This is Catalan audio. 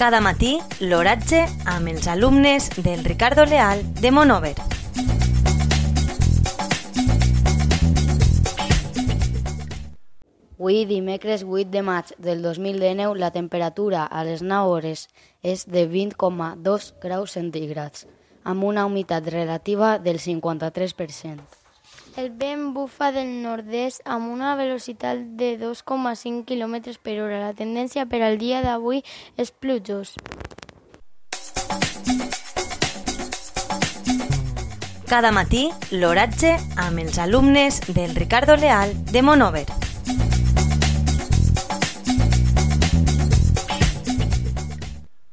Cada matí, l'oratge amb els alumnes del Ricardo Leal de Monover. Avui, dimecres 8 de maig del 2019, la temperatura a les 9 hores és de 20,2 graus centígrads, amb una humitat relativa del 53%. El vent bufa del nord-est amb una velocitat de 2,5 km per hora. La tendència per al dia d'avui és plujós. Cada matí, l'oratge amb els alumnes del Ricardo Leal de Monover.